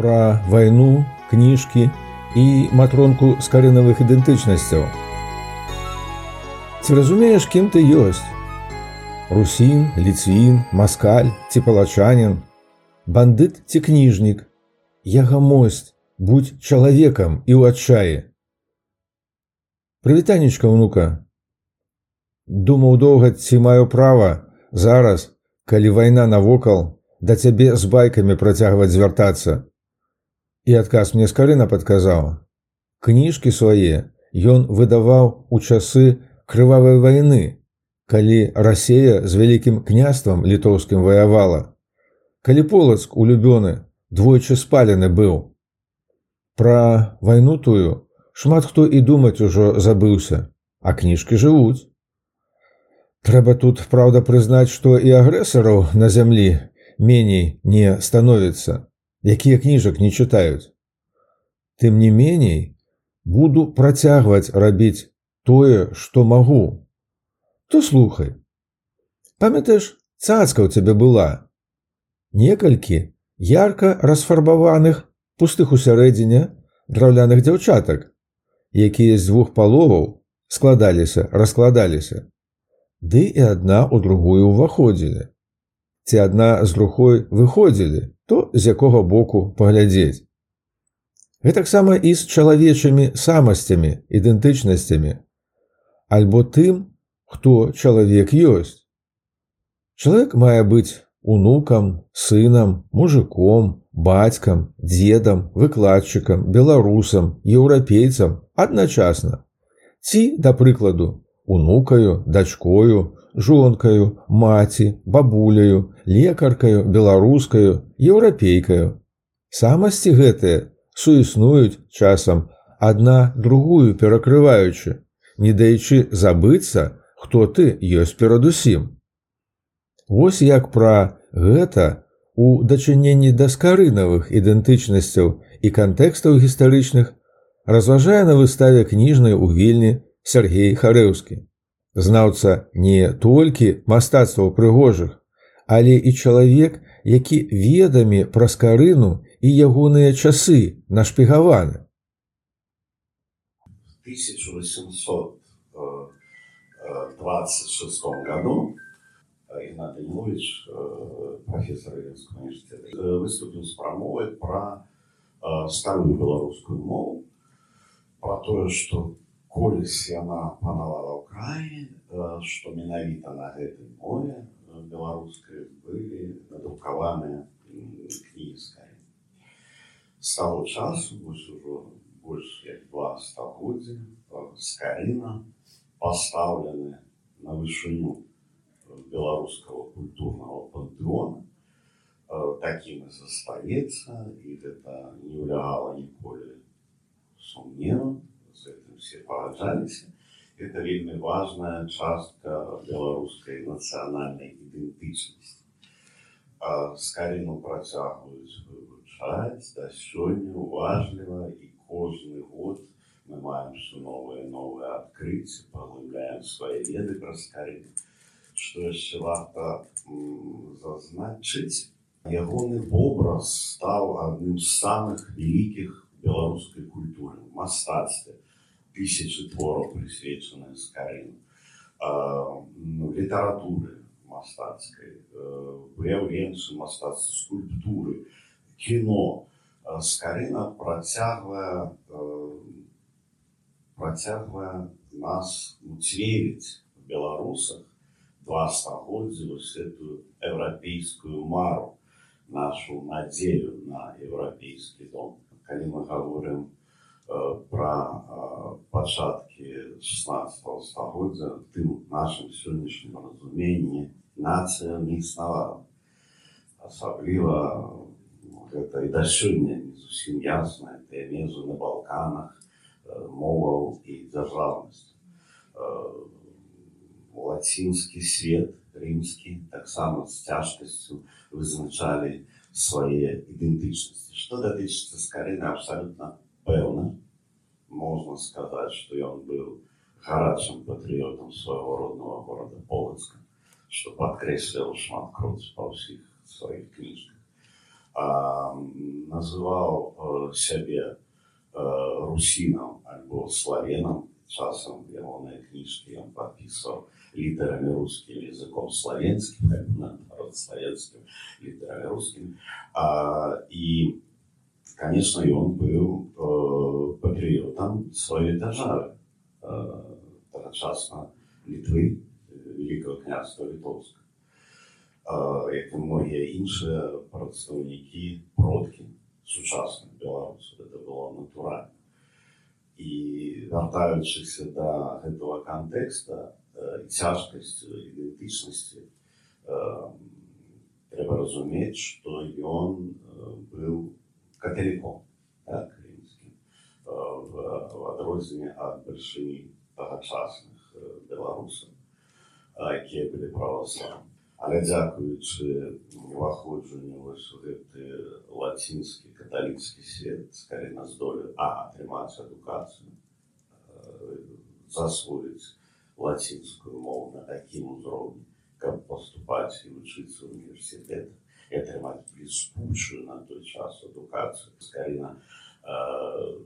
пра вайну, кніжкі і матронку скарынавых ідэнтычнасцяў. Ці разумееш, кім ты ёсць? Русін, ліцвін, маскаль ці палачанін, бандыт ці кніжнік, Ягамость, будь чалавекам і ў адчаі. Прывітанечка, унука. Думаў доўга, ці маю права зараз, калі вайна навокал, да цябе з байкамі працягваць звяртацца. І адказ мне скарына падказаў. Кніжкі свае ён выдаваў у часы крывавай вайны, калі Расея з вялікім княствам літоўскім ваявала. Калі полацк улюбёны двойчы спалены быў. Пра вайну тую шмат хто і думаць ужо забыўся, а кніжкі жывуць. Трэба тут праўда прызнаць, што і агрэсараў на зямлі меней не становіцца, Якія кніжак не чытаюць. Тым не меней буду працягваць рабіць тое, што магу. То слухай. Памятаеш, цацка ў цябе была. Некалькі ярка расфарбаваных пустых усярэдзіне драўляных дзяўчатак, якія з двух паловаў складаліся, раскладаліся. Ды і адна ў другую ўваходзілі. Ці адна з другой выходзілі, то з якога боку паглядзець. Гэтаксама і з чалавечымі самасцямі, ідэнтычнасцямі, альбо тым, хто чалавек ёсць. Чалавек мае быць унукам, сынам, мужиком, бацькам, дзедам, выкладчыкам, беларусам, еўрапейцам адначасна. Ці, да прыкладу, унукаю, дачкою, жонкаю, маці, бабуляю, лекаркаю, беларускаю, еўрапейкаю. Самасці гэтыя суіснуюць часам адна другую перакрываючы, не даючы забыцца, хто ты ёсць перадусім. Вось як пра гэта у дачыненні да скарынавых ідэнтычнасцяў і кантэкстаў гістарычных разважае на выставе кніжнай у вільні Сергей Харэўскі. Знаўца не толькі мастацтваў прыгожых, але і чалавек, які ведамі пра скарыну і ягоныя часы нашпігаваны. 1826 году Игнат Львович, э, профессор Ленинского университета, э, выступил с промовой про э, старую белорусскую мову, про то, что колись яна панавала ў краі, што менавіта на гэтай мове беларускай былі надрукаваныя кнігі скарі. З таго часу вось ужо больш як два стагоддзя скарына пастаўлены на вышыню белорусского культурного пантеона э, таким и застаецца и это не улягала ніколі сумневам с этим все пагаджаліся это вельмі важная частка беларускай нацыянальнай ідэнтычнасці скаріну працягваюць вывучаць да сёння уважліва і кожны год мы маем все новые новые адкрыцці паглыбляем свае веды пра скарыну што яшчэ варта зазначыць ягоны вобраз стаў адным з самых вялікіх беларускай культуры мастацтве тысячи твораў прысвечаныя скарыну ну, літаратуры мастацкай выяўленцы мастацтва скульптуры кіно скарына працягвае працягвае нас уцверіць беларусах два стагоддзя вось эту еўрапейскую мару нашу надзею на еўрапейскі дом калі мы говорим э, про э, пачаткі 16 стагоддзя тым нашим сённяшнім разуменні нацыя не існавала асабліва гэта і да сёння не зусім ясна тыя межы на балканах э, моваў і дзяржаўнасць лацінскі свет рымскі таксама з цяжкасцю вызначалі свае ідэнтычнасці што датычыцца скарыны абсалютна пэўна можна сказаць што ён быў гарачым патрыётам свайго родного горада полацка што падкрэсліваў шмат кроць па ўсіх сваіх кніжках называл себе русином альбо славяном. Часом ягоныя кніжкі ён падпісваў літарамі рускім языком славянскім, славянскім літарамі рускім. І конечно, ён быў э, патрыётам сваёй дзяржавы э, тагачасна літвы великого княства літоўска як і многія іншыя прадстаўнікі продкі сучасных беларусаў это было натуральна і вяртаючыся да гэтага кантэкста цяжкасцю ідэнтычнасці трэба разумець што ён быў каталіком так, крымскім в адрозненне ад бальшыні тагачасных беларусаў якія былі праваславны але дзякуючы уваходжанню вось у гэты лацінскі каталіцкі свет скорее здолеў а атрымаць адукацыю засвоіць лацінскую мову на такім узроўні каб паступаць і вучыцца ў універсітетах і атрымаць бліскучую на той час адукацыю скоріна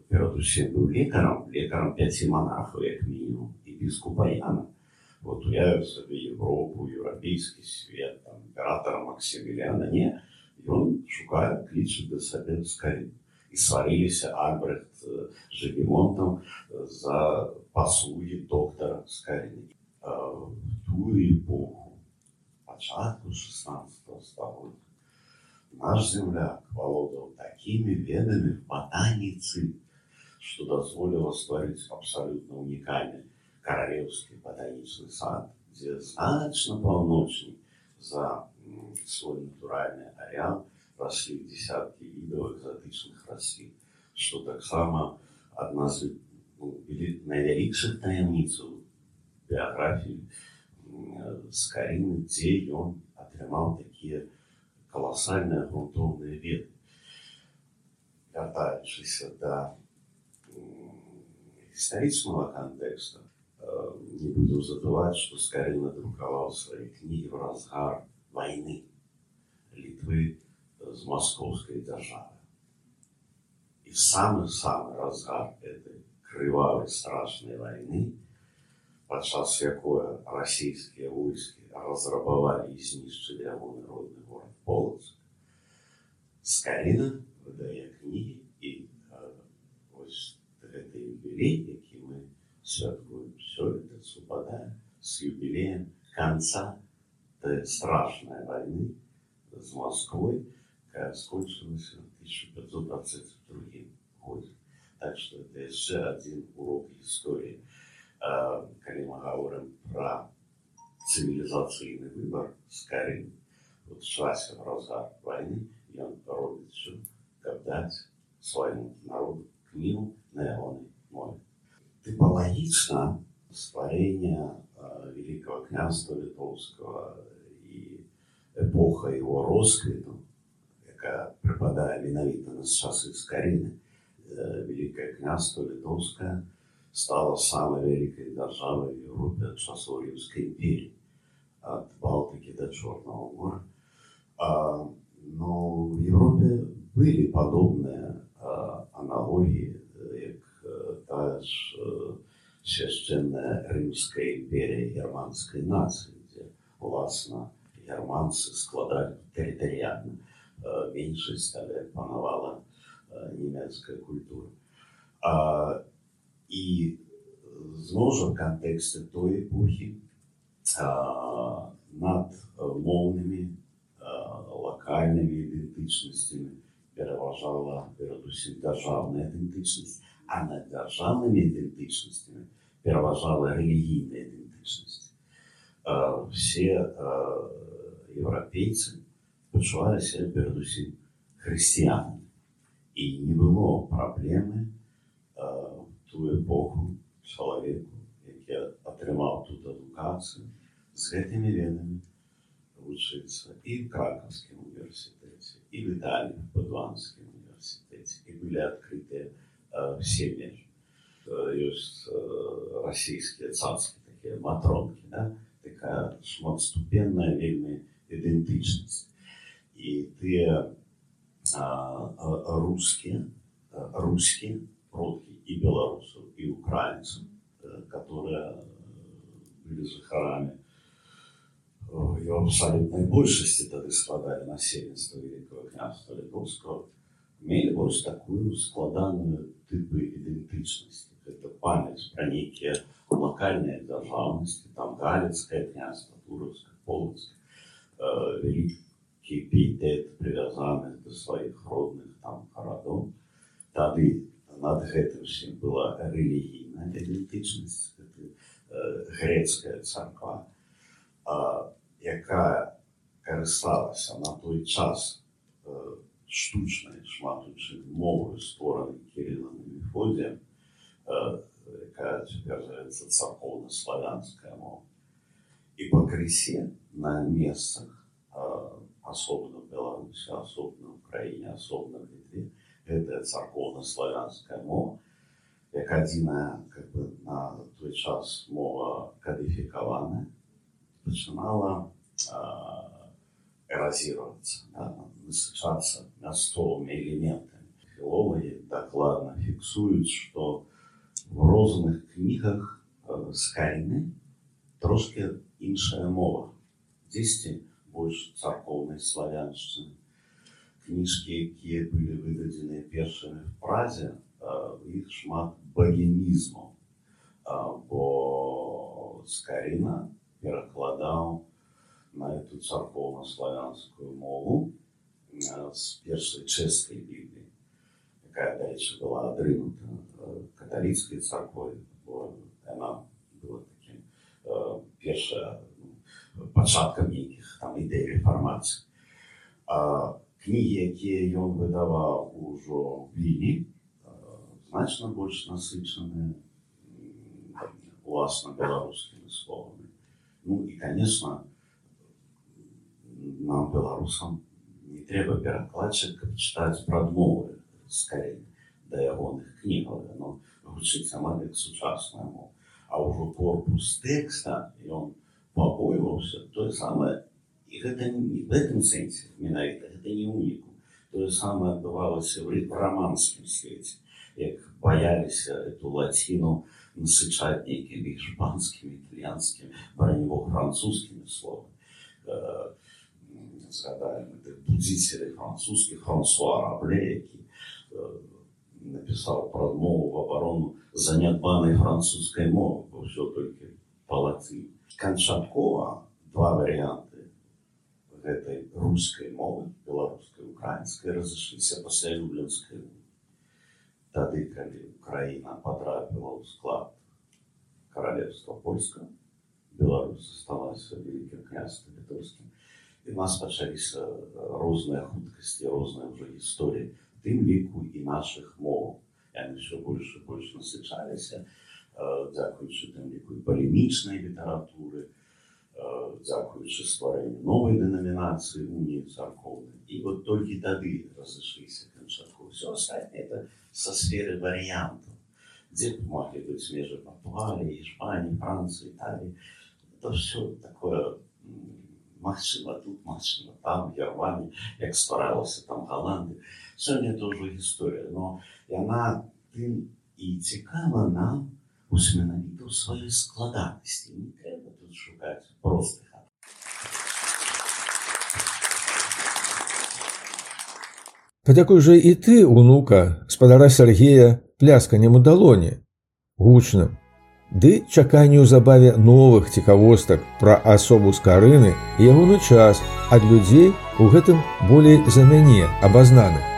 перадусім быў лекарам лекарам пяці монахаў як мінімум і біскупа Яна вот уявив собі Європу, європейський світ, там, імператора Максиміліана, ні, і він шукає кличе до себе скорее. І сварилися Альбрехт з Жегемонтом за послуги доктора Скорини. В ту епоху, початку 16 століття, наш земляк володав такими ведами в ботаниці, що дозволило створити абсолютно унікальний Королевский ботанический сад, где значно паўночней за свой натуральный ареал росли десятки видов экзотичных раслін, што таксама адна з ну, найвялікшых таямніцаў біяграфіі Скаріны, дзе ён атрымаў такія каласальныя грунтоўныя веды. Вяртаючыся да гістарычнага кантэкста, не будем забывать, что Скорин надрукаваў свои книги в разгар войны Литвы с московской державой. И в самый-самый разгар этой крывавой страшной войны, падчас якой российские войски разрабовали и знищили его народный город Полоцк, Скорина выдае книги и э, вот это юбилей, які мы святкуем все это совпадает с юбилеем конца той страшной войны с Москвой, которая скончилась в 1522 году. Так что это еще один урок истории. Когда мы говорим про цивилизационный выбор скорее, вот в часе разгар войны, и он робит все, как дать своему народу книгу на Ионной море. Типологично стварэння великого княства літоўскага і эпоха его росквіту, якая прыпадае менавіта на часы скарыны, великое княство літоўскае стало самой великой державой в Европе от часов Римской империи, от Балтики до Черного моря. А, но в Европе были подобные а, аналогии, как та ж священная Римская империя германской нации, где, власне, германцы складали территориально меньшість, але панувала німецька культура. А, і знову ж в контексті тої епохи а, над мовними а, локальними ідентичностями переважала передусім державна ідентичність, а над державними ідентичностями переважала релігійна ідентичність. Всі європейці почували себе передусім християнами. І не було проблеми в ту епоху чоловіку, який отримав тут адукацію, з гэтымі ведамі вучыцца і в Краковскім універсітэце, і в Італіі в Падванскім універсітэце, і былі адкрытыя все межы. Есть российские царские такие матронки, да? такая шматступенная вельми ідентичність. І тыя русские, русские продки и белорусов, и украинцев, которые были жыхарамі і в абсалютнай большасці тады складалі насельніцтва великого княства літоўскага мелі вось такую складаную тыпы ідэнтычнасці это памяць пра нейкія лакальныя дзяржаўнасці там галецкае княства туровска полацка э, вялікі пітэт прывязаны да сваіх родных там гарадоў тады над гэтым усім была рэлігійная ідэнтычнасць грецкая царква, яка карысталася на той час штучнай шматучай мовы створаны кірылам і мефодіем, якая цяпер зовецца царкоўна-славянская мова. І пакрысе на месцах асобна в Беларусі, асобна в краіне, асобна в Літве, гэтая царкоўна-славянская мова як адзіная как бы, на той час мова кадыфікаваная пачынала эразироваться, да, насычацца мясцовымі элементамі. Філологі дакладна фіксуюць, што в розных кнігах з кайны трошки іншая мова. Дзесьці больш царкоўнай славяншчыны. Кніжкі, якія былі выдадзеныя першымі в празе, іх шмат богемізму, бо Скаріна перакладаў на эту царкоўна-славянскую мову з першай чэшскай бібліі, якая, дарэчы, была адрынута каталіцкай царквой, бо яна была такім першая пачаткам нейкіх там ідэй рэфармацыі. Кнігі, якія ён выдаваў ужо в Лілі, значно больш насычаны уласна беларускімі словамі. Ну і конечно нам беларусам не трэба перакладчык, каб чытаць прадмовы скорей да ягоных кнігаў но гучыць амаль як сучасная мова. А ўжо корпус тэкста ён пабойваўся тое самае і гэта не в гэтым сэнсе менавіта гэта не уніку. Тое самае адбывалася в раманскім свеце як боялись эту латину насычать некими испанскими, итальянскими, брони бог, французскими словами. Згадаем, это будитель французский Франсуа Рабле, який написал промову в оборону занятбанной французской мовы, бо все только по латыни. Канчаткова два варианты этой русской мовы, белорусской, украинской, разошлись после Люблинской мовы. Тады, калі Украіна потрапіла ў склад каралевства польска, Беларусь засталася вялікім княствам літоўскім. І у нас пачаліся розныя хуткасці, розныя ўжо гісторыі, тым ліку і нашых моў. Яны ўсё больш і больш насычаліся, дзякуючы тым ліку і палемічнай літаратуры, дзякуючы стварэнню новай дэнамінацыі уніі царкоўнай. І вот толькі тады разышліся канчатку. Все астатняе это со сферы вариантов, где могли быть между Португалией, Испанией, Францией, Италией. Это все такое Максима тут, Максима там, Германии, як старалася там Голландия. Сьогодні это уже история, но и она тим і цікава нам ось менавіта ў сваёй складанасці. Не трэба тут шукаць простых Падякуй жа і ты, унука, спадара Сергея, плясканем у далоні, гучным. Ды чакай неўзабаве новых цікавостак пра асобу скарыны і ягоны час ад людзей у гэтым болей за мяне абазнаных.